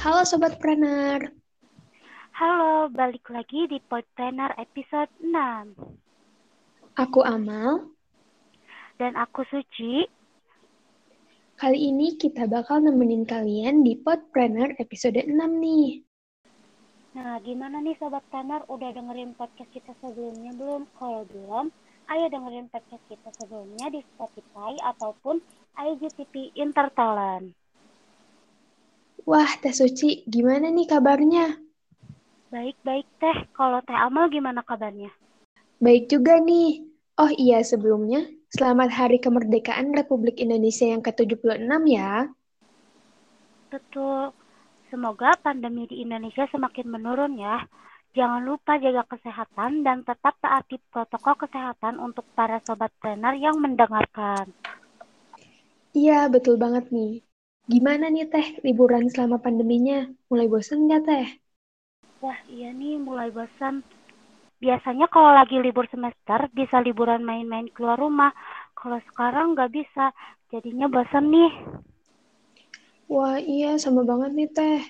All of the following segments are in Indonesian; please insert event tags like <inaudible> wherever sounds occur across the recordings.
Halo Sobat Planner. Halo, balik lagi di Podpreneur episode 6. Aku Amal. Dan aku Suci. Kali ini kita bakal nemenin kalian di Podpreneur episode 6 nih. Nah, gimana nih Sobat Planner? Udah dengerin podcast kita sebelumnya belum? Kalau belum, ayo dengerin podcast kita sebelumnya di Spotify ataupun IGTV Intertalent. Wah, Teh Suci, gimana nih kabarnya? Baik-baik Teh, kalau Teh Amal gimana kabarnya? Baik juga nih. Oh iya, sebelumnya, selamat Hari Kemerdekaan Republik Indonesia yang ke-76 ya. Betul. Semoga pandemi di Indonesia semakin menurun ya. Jangan lupa jaga kesehatan dan tetap taati protokol kesehatan untuk para sobat trainer yang mendengarkan. Iya, betul banget nih. Gimana nih Teh liburan selama pandeminya? Mulai bosan nggak Teh? Wah iya nih mulai bosan. Biasanya kalau lagi libur semester bisa liburan main-main keluar rumah. Kalau sekarang nggak bisa, jadinya bosan nih. Wah iya sama banget nih Teh.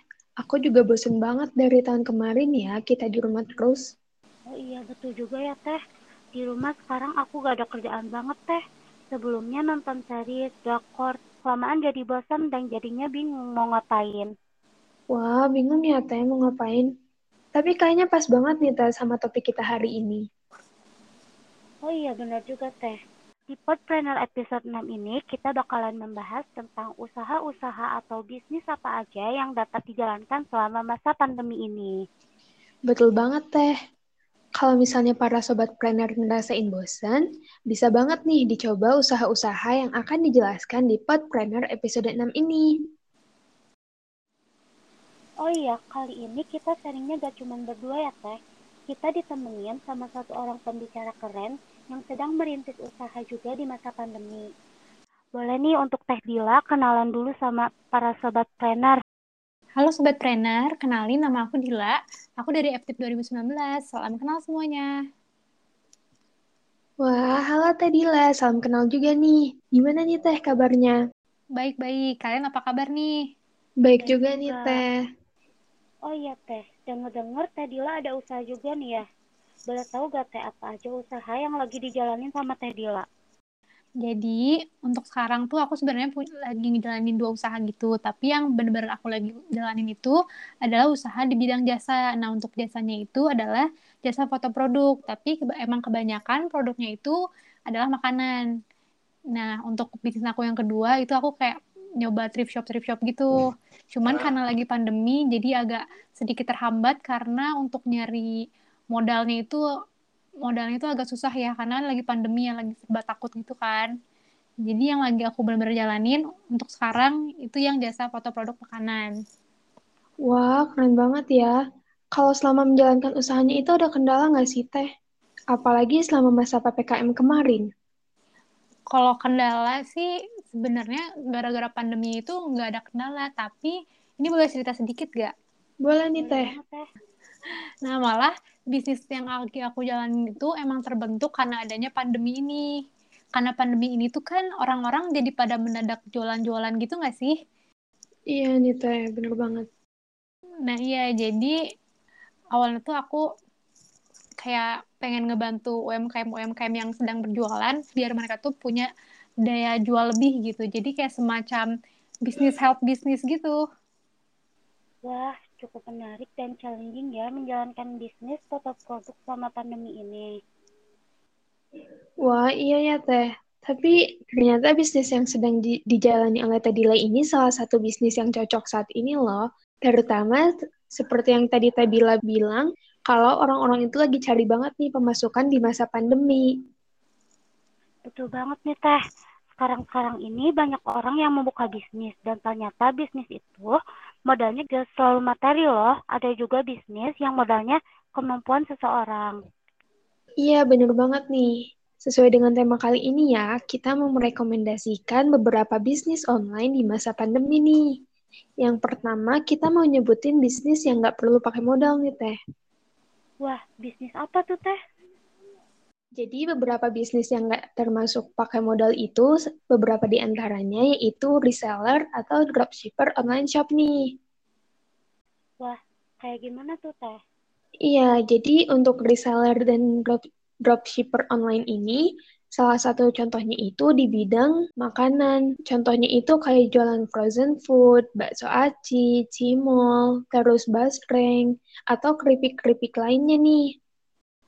Aku juga bosan banget dari tahun kemarin ya kita di rumah terus. Oh iya betul juga ya Teh. Di rumah sekarang aku gak ada kerjaan banget Teh. Sebelumnya nonton series, drakor, kelamaan jadi bosan dan jadinya bingung mau ngapain. Wah, bingung ya Teh mau ngapain. Tapi kayaknya pas banget nih Teh sama topik kita hari ini. Oh iya, benar juga Teh. Di Podpreneur episode 6 ini, kita bakalan membahas tentang usaha-usaha atau bisnis apa aja yang dapat dijalankan selama masa pandemi ini. Betul banget Teh. Kalau misalnya para sobat planner ngerasain bosan, bisa banget nih dicoba usaha-usaha yang akan dijelaskan di Podpreneur episode 6 ini. Oh iya, kali ini kita sharingnya gak cuma berdua ya, Teh. Kita ditemenin sama satu orang pembicara keren yang sedang merintis usaha juga di masa pandemi. Boleh nih untuk Teh Dila kenalan dulu sama para sobat planner. Halo Sobat Trainer, kenalin nama aku Dila. Aku dari FTIP 2019. Salam kenal semuanya. Wah, halo Teh Dila. Salam kenal juga nih. Gimana nih Teh kabarnya? Baik-baik. Kalian apa kabar nih? Baik, Baik juga, juga nih Teh. Oh iya Teh, denger-denger Teh Dila ada usaha juga nih ya. Boleh tahu gak Teh apa aja usaha yang lagi dijalanin sama Teh Dila? Jadi untuk sekarang tuh aku sebenarnya lagi ngejalanin dua usaha gitu, tapi yang benar-benar aku lagi jalanin itu adalah usaha di bidang jasa. Nah untuk jasanya itu adalah jasa foto produk, tapi keba emang kebanyakan produknya itu adalah makanan. Nah untuk bisnis aku yang kedua itu aku kayak nyoba thrift shop thrift shop gitu. Cuman karena lagi pandemi jadi agak sedikit terhambat karena untuk nyari modalnya itu modalnya itu agak susah ya karena lagi pandemi yang lagi serba takut gitu kan. Jadi yang lagi aku benar-benar jalanin untuk sekarang itu yang jasa foto produk makanan. Wah keren banget ya. Kalau selama menjalankan usahanya itu ada kendala nggak sih teh? Apalagi selama masa ppkm kemarin. Kalau kendala sih sebenarnya gara-gara pandemi itu nggak ada kendala tapi ini boleh cerita sedikit gak boleh nih teh. Nah, malah bisnis yang lagi aku jalanin itu emang terbentuk karena adanya pandemi ini. Karena pandemi ini tuh kan orang-orang jadi pada mendadak jualan-jualan gitu nggak sih? Iya nih Teh, bener banget. Nah iya, jadi awalnya tuh aku kayak pengen ngebantu UMKM-UMKM yang sedang berjualan biar mereka tuh punya daya jual lebih gitu. Jadi kayak semacam bisnis help bisnis gitu. Wah, cukup menarik dan challenging ya menjalankan bisnis foto produk selama pandemi ini. Wah, iya ya Teh. Tapi ternyata bisnis yang sedang di, dijalani oleh Tadila ini salah satu bisnis yang cocok saat ini loh. Terutama seperti yang tadi Tadila bilang, kalau orang-orang itu lagi cari banget nih pemasukan di masa pandemi. Betul banget nih Teh sekarang-sekarang ini banyak orang yang membuka bisnis dan ternyata bisnis itu modalnya gak selalu materi loh. Ada juga bisnis yang modalnya kemampuan seseorang. Iya, bener banget nih. Sesuai dengan tema kali ini ya, kita mau merekomendasikan beberapa bisnis online di masa pandemi nih. Yang pertama, kita mau nyebutin bisnis yang nggak perlu pakai modal nih, Teh. Wah, bisnis apa tuh, Teh? Jadi beberapa bisnis yang nggak termasuk pakai modal itu, beberapa di antaranya yaitu reseller atau dropshipper online shop nih. Kayak gimana tuh Teh? Iya, jadi untuk reseller dan drop, dropshipper online ini, salah satu contohnya itu di bidang makanan. Contohnya itu kayak jualan frozen food, bakso aci, cimol, terus basreng, atau keripik-keripik lainnya nih.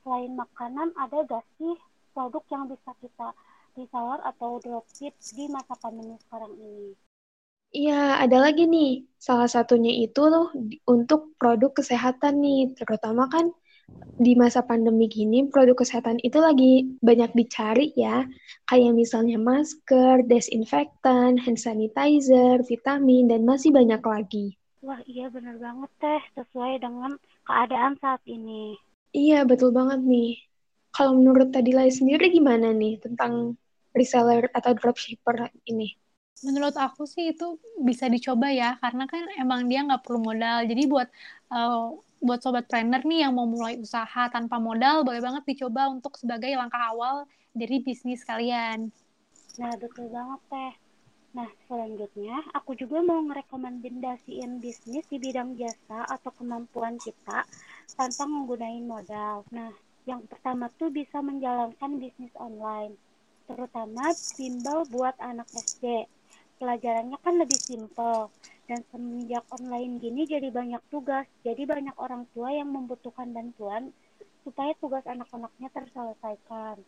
Selain makanan, ada gak sih produk yang bisa kita reseller atau dropship di masa pandemi sekarang ini? Iya, ada lagi nih. Salah satunya itu loh untuk produk kesehatan nih, terutama kan di masa pandemi gini produk kesehatan itu lagi banyak dicari ya. Kayak misalnya masker, desinfektan, hand sanitizer, vitamin, dan masih banyak lagi. Wah iya bener banget teh, sesuai dengan keadaan saat ini. Iya, betul banget nih. Kalau menurut Tadilai sendiri gimana nih tentang reseller atau dropshipper ini? menurut aku sih itu bisa dicoba ya karena kan emang dia nggak perlu modal jadi buat uh, buat sobat trainer nih yang mau mulai usaha tanpa modal boleh banget dicoba untuk sebagai langkah awal dari bisnis kalian nah betul banget teh nah selanjutnya aku juga mau ngerekomendasiin bisnis di bidang jasa atau kemampuan kita tanpa menggunakan modal. Nah yang pertama tuh bisa menjalankan bisnis online terutama bimbel buat anak SD pelajarannya kan lebih simpel dan semenjak online gini jadi banyak tugas jadi banyak orang tua yang membutuhkan bantuan supaya tugas anak-anaknya terselesaikan.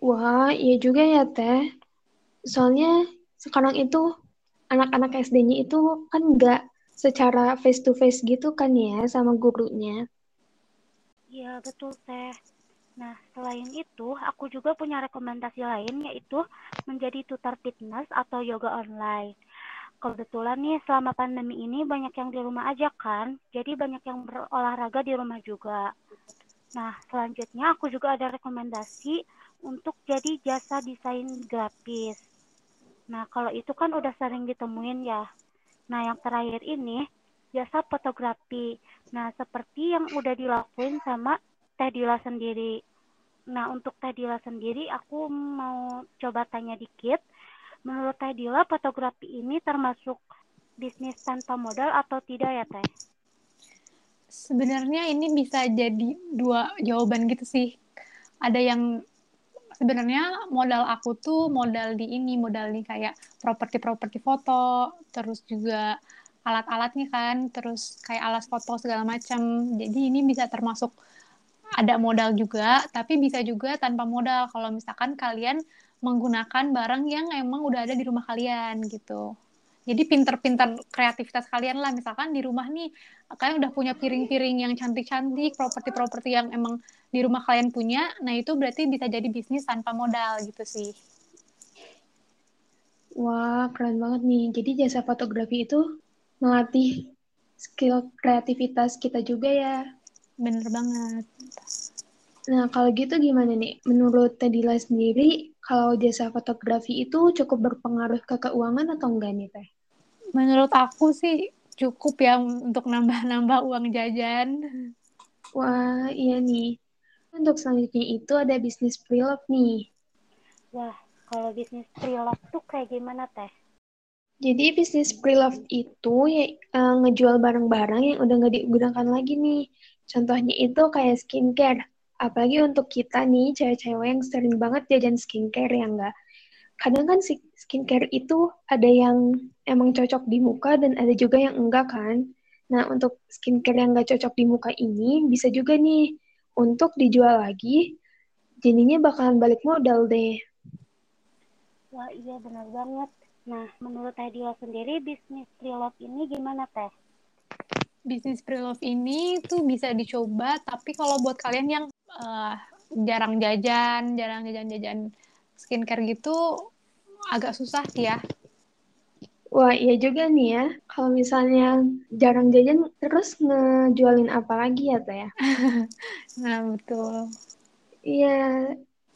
Wah iya juga ya teh. Soalnya sekarang itu anak-anak SD-nya itu kan nggak secara face to face gitu kan ya sama gurunya iya betul teh Nah, selain itu, aku juga punya rekomendasi lain yaitu menjadi tutor fitness atau yoga online. Kebetulan nih selama pandemi ini banyak yang di rumah aja kan, jadi banyak yang berolahraga di rumah juga. Nah, selanjutnya aku juga ada rekomendasi untuk jadi jasa desain grafis. Nah, kalau itu kan udah sering ditemuin ya. Nah, yang terakhir ini jasa fotografi. Nah, seperti yang udah dilakuin sama Teh Dila sendiri. Nah, untuk Teh Dila sendiri, aku mau coba tanya dikit. Menurut Teh Dila, fotografi ini termasuk bisnis tanpa modal atau tidak ya, Teh? Sebenarnya ini bisa jadi dua jawaban gitu sih. Ada yang sebenarnya modal aku tuh modal di ini, modal nih kayak properti-properti foto, terus juga alat-alatnya kan, terus kayak alat foto segala macam. Jadi ini bisa termasuk ada modal juga, tapi bisa juga tanpa modal kalau misalkan kalian menggunakan barang yang emang udah ada di rumah kalian gitu. Jadi pinter-pinter kreativitas kalian lah, misalkan di rumah nih kalian udah punya piring-piring yang cantik-cantik, properti-properti yang emang di rumah kalian punya, nah itu berarti bisa jadi bisnis tanpa modal gitu sih. Wah, keren banget nih. Jadi jasa fotografi itu melatih skill kreativitas kita juga ya. Bener banget. Nah, kalau gitu gimana nih? Menurut Tedila sendiri, kalau jasa fotografi itu cukup berpengaruh ke keuangan atau enggak nih, Teh? Menurut aku sih cukup ya untuk nambah-nambah uang jajan. Wah, iya nih. Untuk selanjutnya itu ada bisnis pre-love nih. Wah, kalau bisnis pre-love tuh kayak gimana, Teh? Jadi bisnis pre-love itu ya uh, ngejual barang-barang yang udah nggak digunakan lagi nih. Contohnya itu kayak skincare. Apalagi untuk kita nih, cewek-cewek yang sering banget jajan skincare ya enggak. Kadang kan skincare itu ada yang emang cocok di muka dan ada juga yang enggak kan. Nah, untuk skincare yang enggak cocok di muka ini bisa juga nih untuk dijual lagi. Jadinya bakalan balik modal deh. Wah iya benar banget. Nah, menurut Teh sendiri bisnis pre-love ini gimana Teh? bisnis pre-love ini tuh bisa dicoba, tapi kalau buat kalian yang uh, jarang jajan, jarang jajan-jajan skincare gitu, agak susah sih ya. Wah, iya juga nih ya. Kalau misalnya jarang jajan, terus ngejualin apa lagi ya, Teh? Ya? <laughs> nah, betul. Iya,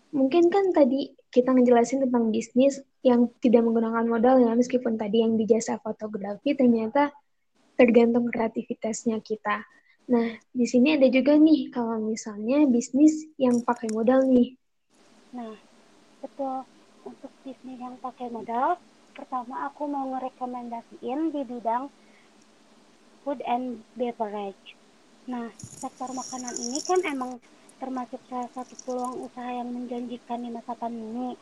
mungkin kan tadi kita ngejelasin tentang bisnis yang tidak menggunakan modal ya, meskipun tadi yang di jasa fotografi ternyata tergantung kreativitasnya kita. Nah, di sini ada juga nih kalau misalnya bisnis yang pakai modal nih. Nah, betul. Bisnis yang pakai modal, pertama aku mau ngerekomendasiin di bidang food and beverage. Nah, sektor makanan ini kan emang termasuk salah satu peluang usaha yang menjanjikan di masa pandemi.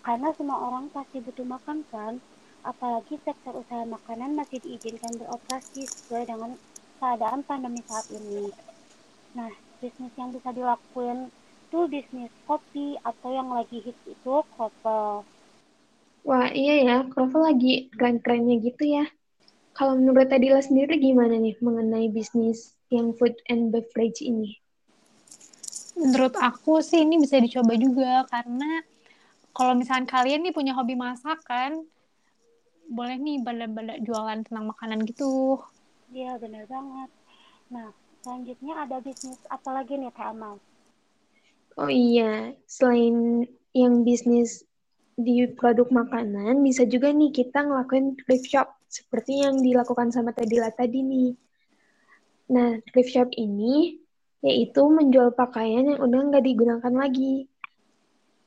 Karena semua orang pasti butuh makan kan, apalagi sektor usaha makanan masih diizinkan beroperasi sesuai dengan keadaan pandemi saat ini. Nah, bisnis yang bisa dilakuin tuh bisnis kopi atau yang lagi hits itu kroffel. Wah, iya ya, kroffel lagi keren-kerennya gitu ya. Kalau menurut Tadila sendiri gimana nih mengenai bisnis yang food and beverage ini? Menurut aku sih ini bisa dicoba juga karena kalau misalkan kalian nih punya hobi masak kan, boleh nih benda-benda jualan tentang makanan gitu. Iya, bener banget. Nah, selanjutnya ada bisnis apa lagi nih Teh Amal? Oh iya, selain yang bisnis di produk makanan, bisa juga nih kita ngelakuin thrift shop seperti yang dilakukan sama Tadila tadi nih. Nah, thrift shop ini yaitu menjual pakaian yang udah nggak digunakan lagi.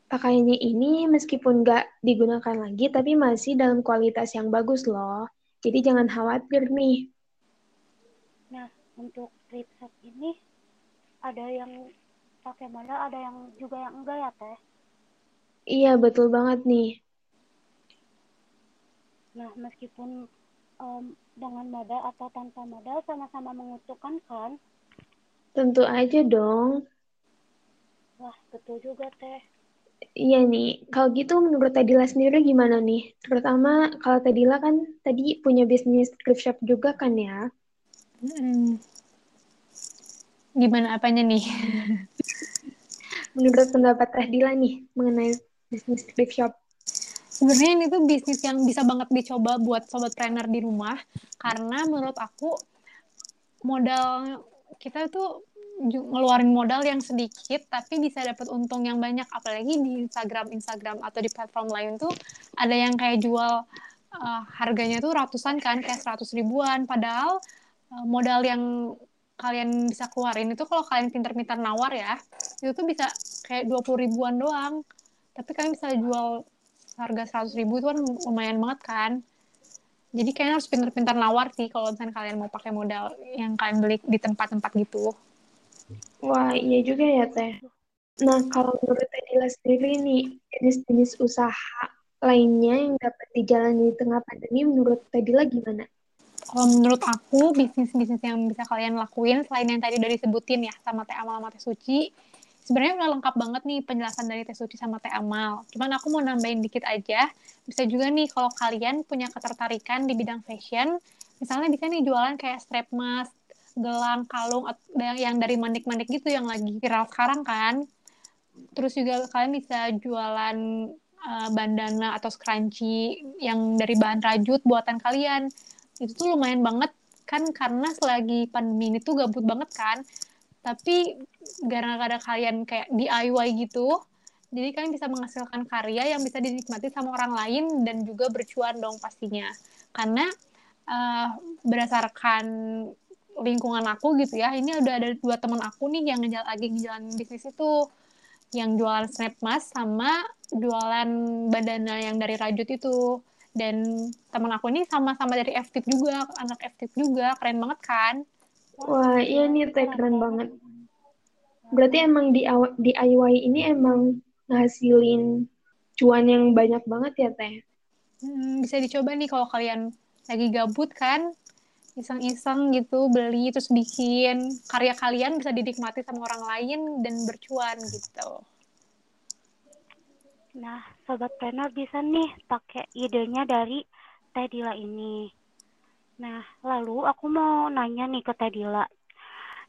Pakaiannya ini meskipun nggak digunakan lagi, tapi masih dalam kualitas yang bagus loh. Jadi jangan khawatir nih. Nah, untuk thrift shop ini ada yang pakai modal, ada yang juga yang enggak ya, Teh? Iya, betul banget nih. Nah, meskipun um, dengan modal atau tanpa modal sama-sama menguntungkan kan? Tentu aja dong. Wah, betul juga, Teh. Iya nih, kalau gitu menurut Tadila sendiri gimana nih? Terutama kalau Tadila kan tadi punya bisnis thrift shop juga kan ya? Hmm. Gimana apanya nih? <laughs> menurut pendapat Tadila nih mengenai bisnis thrift shop? sebenarnya ini tuh bisnis yang bisa banget dicoba buat sobat trainer di rumah karena menurut aku modal kita tuh ngeluarin modal yang sedikit tapi bisa dapat untung yang banyak. Apalagi di Instagram Instagram atau di platform lain tuh ada yang kayak jual uh, harganya tuh ratusan kan kayak seratus ribuan. Padahal uh, modal yang kalian bisa keluarin itu kalau kalian pinter-pinter nawar ya itu tuh bisa kayak dua puluh ribuan doang tapi kalian bisa jual harga 100 ribu itu kan lumayan banget kan. Jadi kayaknya harus pintar-pintar nawar sih kalau misalnya kalian mau pakai modal yang kalian beli di tempat-tempat gitu. Wah iya juga ya teh. Nah kalau menurut Tedila sendiri nih jenis-jenis usaha lainnya yang dapat dijalani di tengah pandemi menurut Tedila gimana? Kalau menurut aku bisnis-bisnis yang bisa kalian lakuin selain yang tadi udah disebutin ya sama Teh Amal sama Teh Suci sebenarnya udah lengkap banget nih penjelasan dari Teh Suci sama Teh Amal. Cuman aku mau nambahin dikit aja. Bisa juga nih kalau kalian punya ketertarikan di bidang fashion, misalnya bisa nih jualan kayak strap mask, gelang, kalung, yang dari manik-manik gitu yang lagi viral sekarang kan. Terus juga kalian bisa jualan uh, bandana atau scrunchie yang dari bahan rajut buatan kalian. Itu tuh lumayan banget kan karena selagi pandemi ini tuh gabut banget kan tapi gara-gara kalian kayak DIY gitu jadi kalian bisa menghasilkan karya yang bisa dinikmati sama orang lain dan juga bercuan dong pastinya. Karena uh, berdasarkan lingkungan aku gitu ya ini udah ada dua teman aku nih yang ngejal lagi ngejalanin bisnis itu yang jualan snap mask sama jualan bandana yang dari rajut itu. Dan teman aku ini sama-sama dari FTIP juga anak FTIP juga keren banget kan Wah, iya nih teh keren banget. Berarti emang di DIY ini emang ngasilin cuan yang banyak banget ya teh. Hmm, bisa dicoba nih kalau kalian lagi gabut kan, iseng-iseng gitu beli terus bikin karya kalian bisa dinikmati sama orang lain dan bercuan gitu. Nah, sobat planner bisa nih pakai idenya dari Tedila ini. Nah, lalu aku mau nanya nih ke Tadila.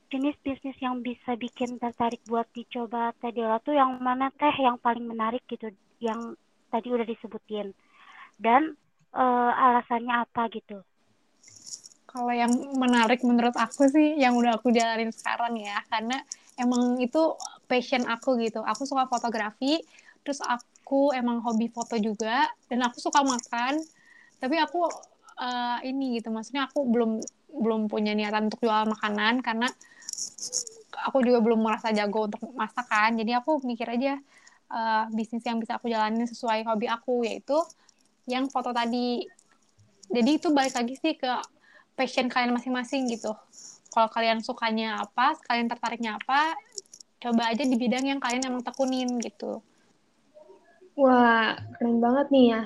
Jenis bisnis yang bisa bikin tertarik buat dicoba Tadila tuh yang mana teh yang paling menarik gitu, yang tadi udah disebutin. Dan uh, alasannya apa gitu? Kalau yang menarik menurut aku sih yang udah aku jalanin sekarang ya, karena emang itu passion aku gitu. Aku suka fotografi, terus aku emang hobi foto juga, dan aku suka makan. Tapi aku uh, ini gitu maksudnya aku belum belum punya niatan untuk jual makanan karena aku juga belum merasa jago untuk masak kan jadi aku mikir aja uh, bisnis yang bisa aku jalanin sesuai hobi aku yaitu yang foto tadi jadi itu balik lagi sih ke passion kalian masing-masing gitu. Kalau kalian sukanya apa, kalian tertariknya apa, coba aja di bidang yang kalian emang tekunin gitu. Wah, keren banget nih ya.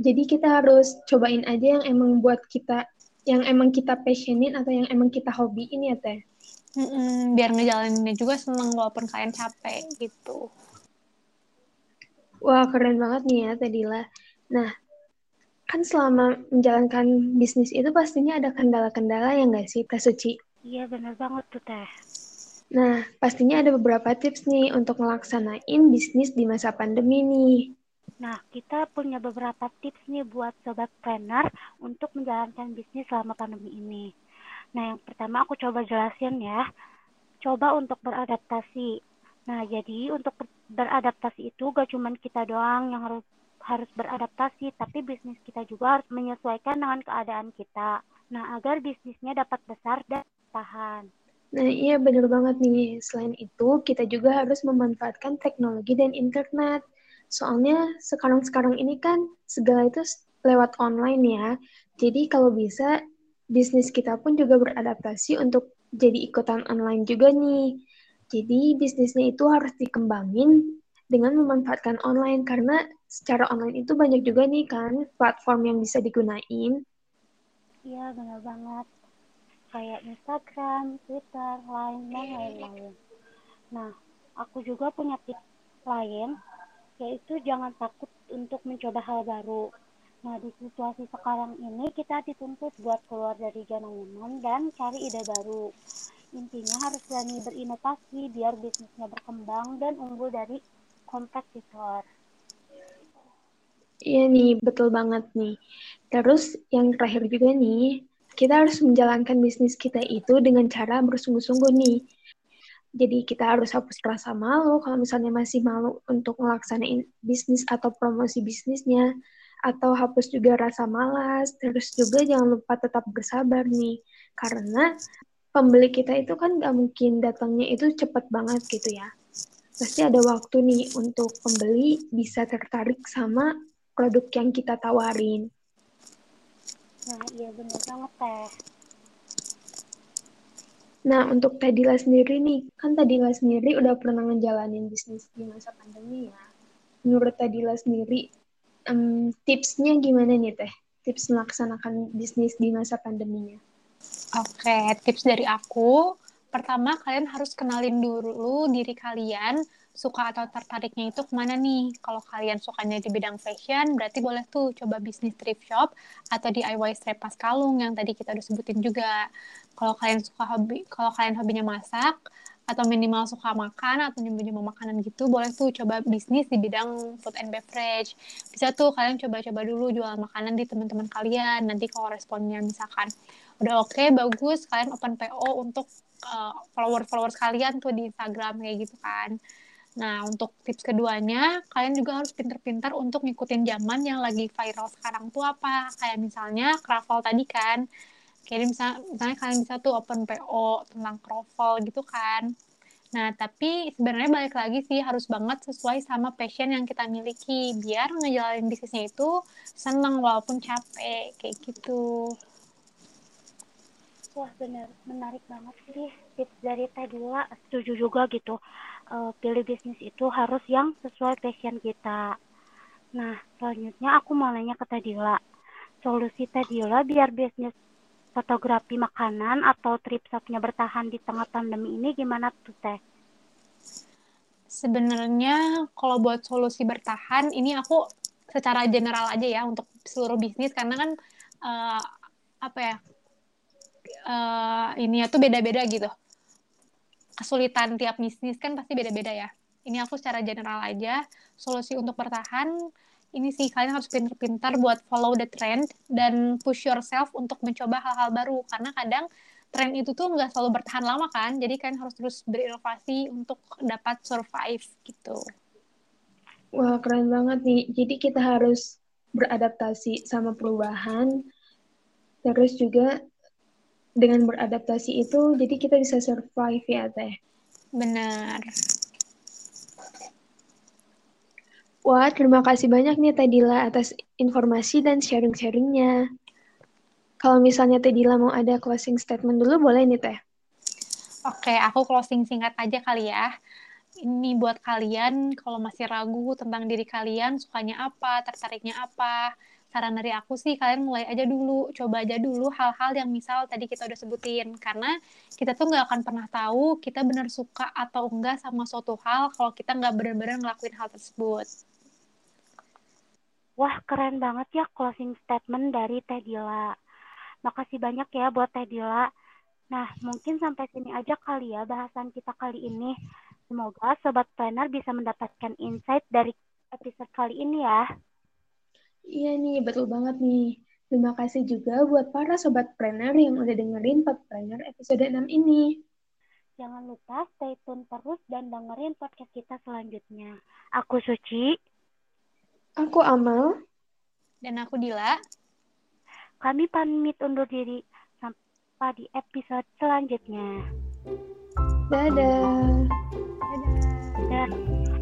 Jadi kita harus cobain aja yang emang buat kita, yang emang kita passionin atau yang emang kita hobiin ya Teh. Mm-mm, biar ngejalaninnya juga seneng walaupun kalian capek gitu. Wah, keren banget nih ya Teh Dila. Nah, kan selama menjalankan bisnis itu pastinya ada kendala-kendala ya nggak sih, Teh Suci? Iya, bener banget tuh, Teh. Nah, pastinya ada beberapa tips nih untuk melaksanain bisnis di masa pandemi nih. Nah, kita punya beberapa tips nih buat sobat planner untuk menjalankan bisnis selama pandemi ini. Nah, yang pertama aku coba jelasin ya. Coba untuk beradaptasi. Nah, jadi untuk beradaptasi itu gak cuma kita doang yang harus harus beradaptasi, tapi bisnis kita juga harus menyesuaikan dengan keadaan kita. Nah, agar bisnisnya dapat besar dan tahan. Nah, iya benar banget nih. Selain itu, kita juga harus memanfaatkan teknologi dan internet. Soalnya sekarang-sekarang ini kan segala itu lewat online ya. Jadi kalau bisa, bisnis kita pun juga beradaptasi untuk jadi ikutan online juga nih. Jadi bisnisnya itu harus dikembangin dengan memanfaatkan online karena secara online itu banyak juga nih kan platform yang bisa digunain. Iya, benar banget. Kayak Instagram, Twitter, Line, dan lain-lain. Nah, aku juga punya tips lain, yaitu jangan takut untuk mencoba hal baru. Nah, di situasi sekarang ini kita dituntut buat keluar dari zona nyaman dan cari ide baru. Intinya harus berani berinovasi biar bisnisnya berkembang dan unggul dari kompetitor. Iya nih, betul banget nih. Terus yang terakhir juga nih, kita harus menjalankan bisnis kita itu dengan cara bersungguh-sungguh nih. Jadi kita harus hapus rasa malu kalau misalnya masih malu untuk melaksanain bisnis atau promosi bisnisnya. Atau hapus juga rasa malas. Terus juga jangan lupa tetap bersabar nih. Karena pembeli kita itu kan gak mungkin datangnya itu cepat banget gitu ya. Pasti ada waktu nih untuk pembeli bisa tertarik sama produk yang kita tawarin. Nah, iya benar banget, Teh. Nah, untuk Tadila sendiri nih, kan Tadila sendiri udah pernah ngejalanin bisnis di masa pandemi ya. Menurut Tadila sendiri, um, tipsnya gimana nih Teh? Tips melaksanakan bisnis di masa pandeminya. Oke, tips dari aku. Pertama, kalian harus kenalin dulu diri kalian suka atau tertariknya itu ke mana nih? Kalau kalian sukanya di bidang fashion, berarti boleh tuh coba bisnis thrift shop atau DIY strepas kalung yang tadi kita udah sebutin juga. Kalau kalian suka hobi, kalau kalian hobinya masak atau minimal suka makan atau nyembuh-nyembuh makanan gitu, boleh tuh coba bisnis di bidang food and beverage. Bisa tuh kalian coba-coba dulu jual makanan di teman-teman kalian. Nanti kalau responnya misalkan udah oke, okay, bagus, kalian open PO untuk uh, follower-followers kalian tuh di Instagram kayak gitu kan. Nah, untuk tips keduanya, kalian juga harus pinter-pinter untuk ngikutin zaman yang lagi viral sekarang tuh apa. Kayak misalnya Kravel tadi kan. Kayak misalnya, misalnya kalian bisa tuh open PO tentang Kravel gitu kan. Nah, tapi sebenarnya balik lagi sih harus banget sesuai sama passion yang kita miliki biar ngejalanin bisnisnya itu seneng walaupun capek kayak gitu. Wah benar, menarik banget sih tips dari Teh Dila. Setuju juga gitu uh, pilih bisnis itu harus yang sesuai passion kita. Nah, selanjutnya aku mau nanya ke Tadila. Solusi Tadila biar bisnis fotografi makanan atau trip shopnya bertahan di tengah pandemi ini gimana tuh Teh? Sebenarnya kalau buat solusi bertahan, ini aku secara general aja ya untuk seluruh bisnis karena kan uh, apa ya uh, ini tuh beda-beda gitu kesulitan tiap bisnis kan pasti beda-beda ya. Ini aku secara general aja. Solusi untuk bertahan, ini sih kalian harus pintar-pintar buat follow the trend dan push yourself untuk mencoba hal-hal baru. Karena kadang tren itu tuh nggak selalu bertahan lama kan. Jadi kalian harus terus berinovasi untuk dapat survive gitu. Wah, keren banget nih. Jadi kita harus beradaptasi sama perubahan. Terus juga dengan beradaptasi itu jadi kita bisa survive ya teh benar Wah, terima kasih banyak nih Teh Dila atas informasi dan sharing-sharingnya. Kalau misalnya Teh Dila mau ada closing statement dulu, boleh nih Teh? Oke, aku closing singkat aja kali ya. Ini buat kalian kalau masih ragu tentang diri kalian, sukanya apa, tertariknya apa. Saran dari aku sih kalian mulai aja dulu, coba aja dulu hal-hal yang misal tadi kita udah sebutin. Karena kita tuh nggak akan pernah tahu kita benar suka atau enggak sama suatu hal kalau kita nggak benar-benar ngelakuin hal tersebut. Wah, keren banget ya closing statement dari Teh Dila. Makasih banyak ya buat Teh Dila. Nah, mungkin sampai sini aja kali ya bahasan kita kali ini. Semoga Sobat Planner bisa mendapatkan insight dari episode kali ini ya. Iya nih, betul banget nih. Terima kasih juga buat para Sobat Planner yang udah dengerin Pod Planner episode 6 ini. Jangan lupa stay tune terus dan dengerin podcast kita selanjutnya. Aku Suci. Aku Amal. Dan aku Dila. Kami pamit undur diri jumpa di episode selanjutnya. Dadah. Dadah. Dadah.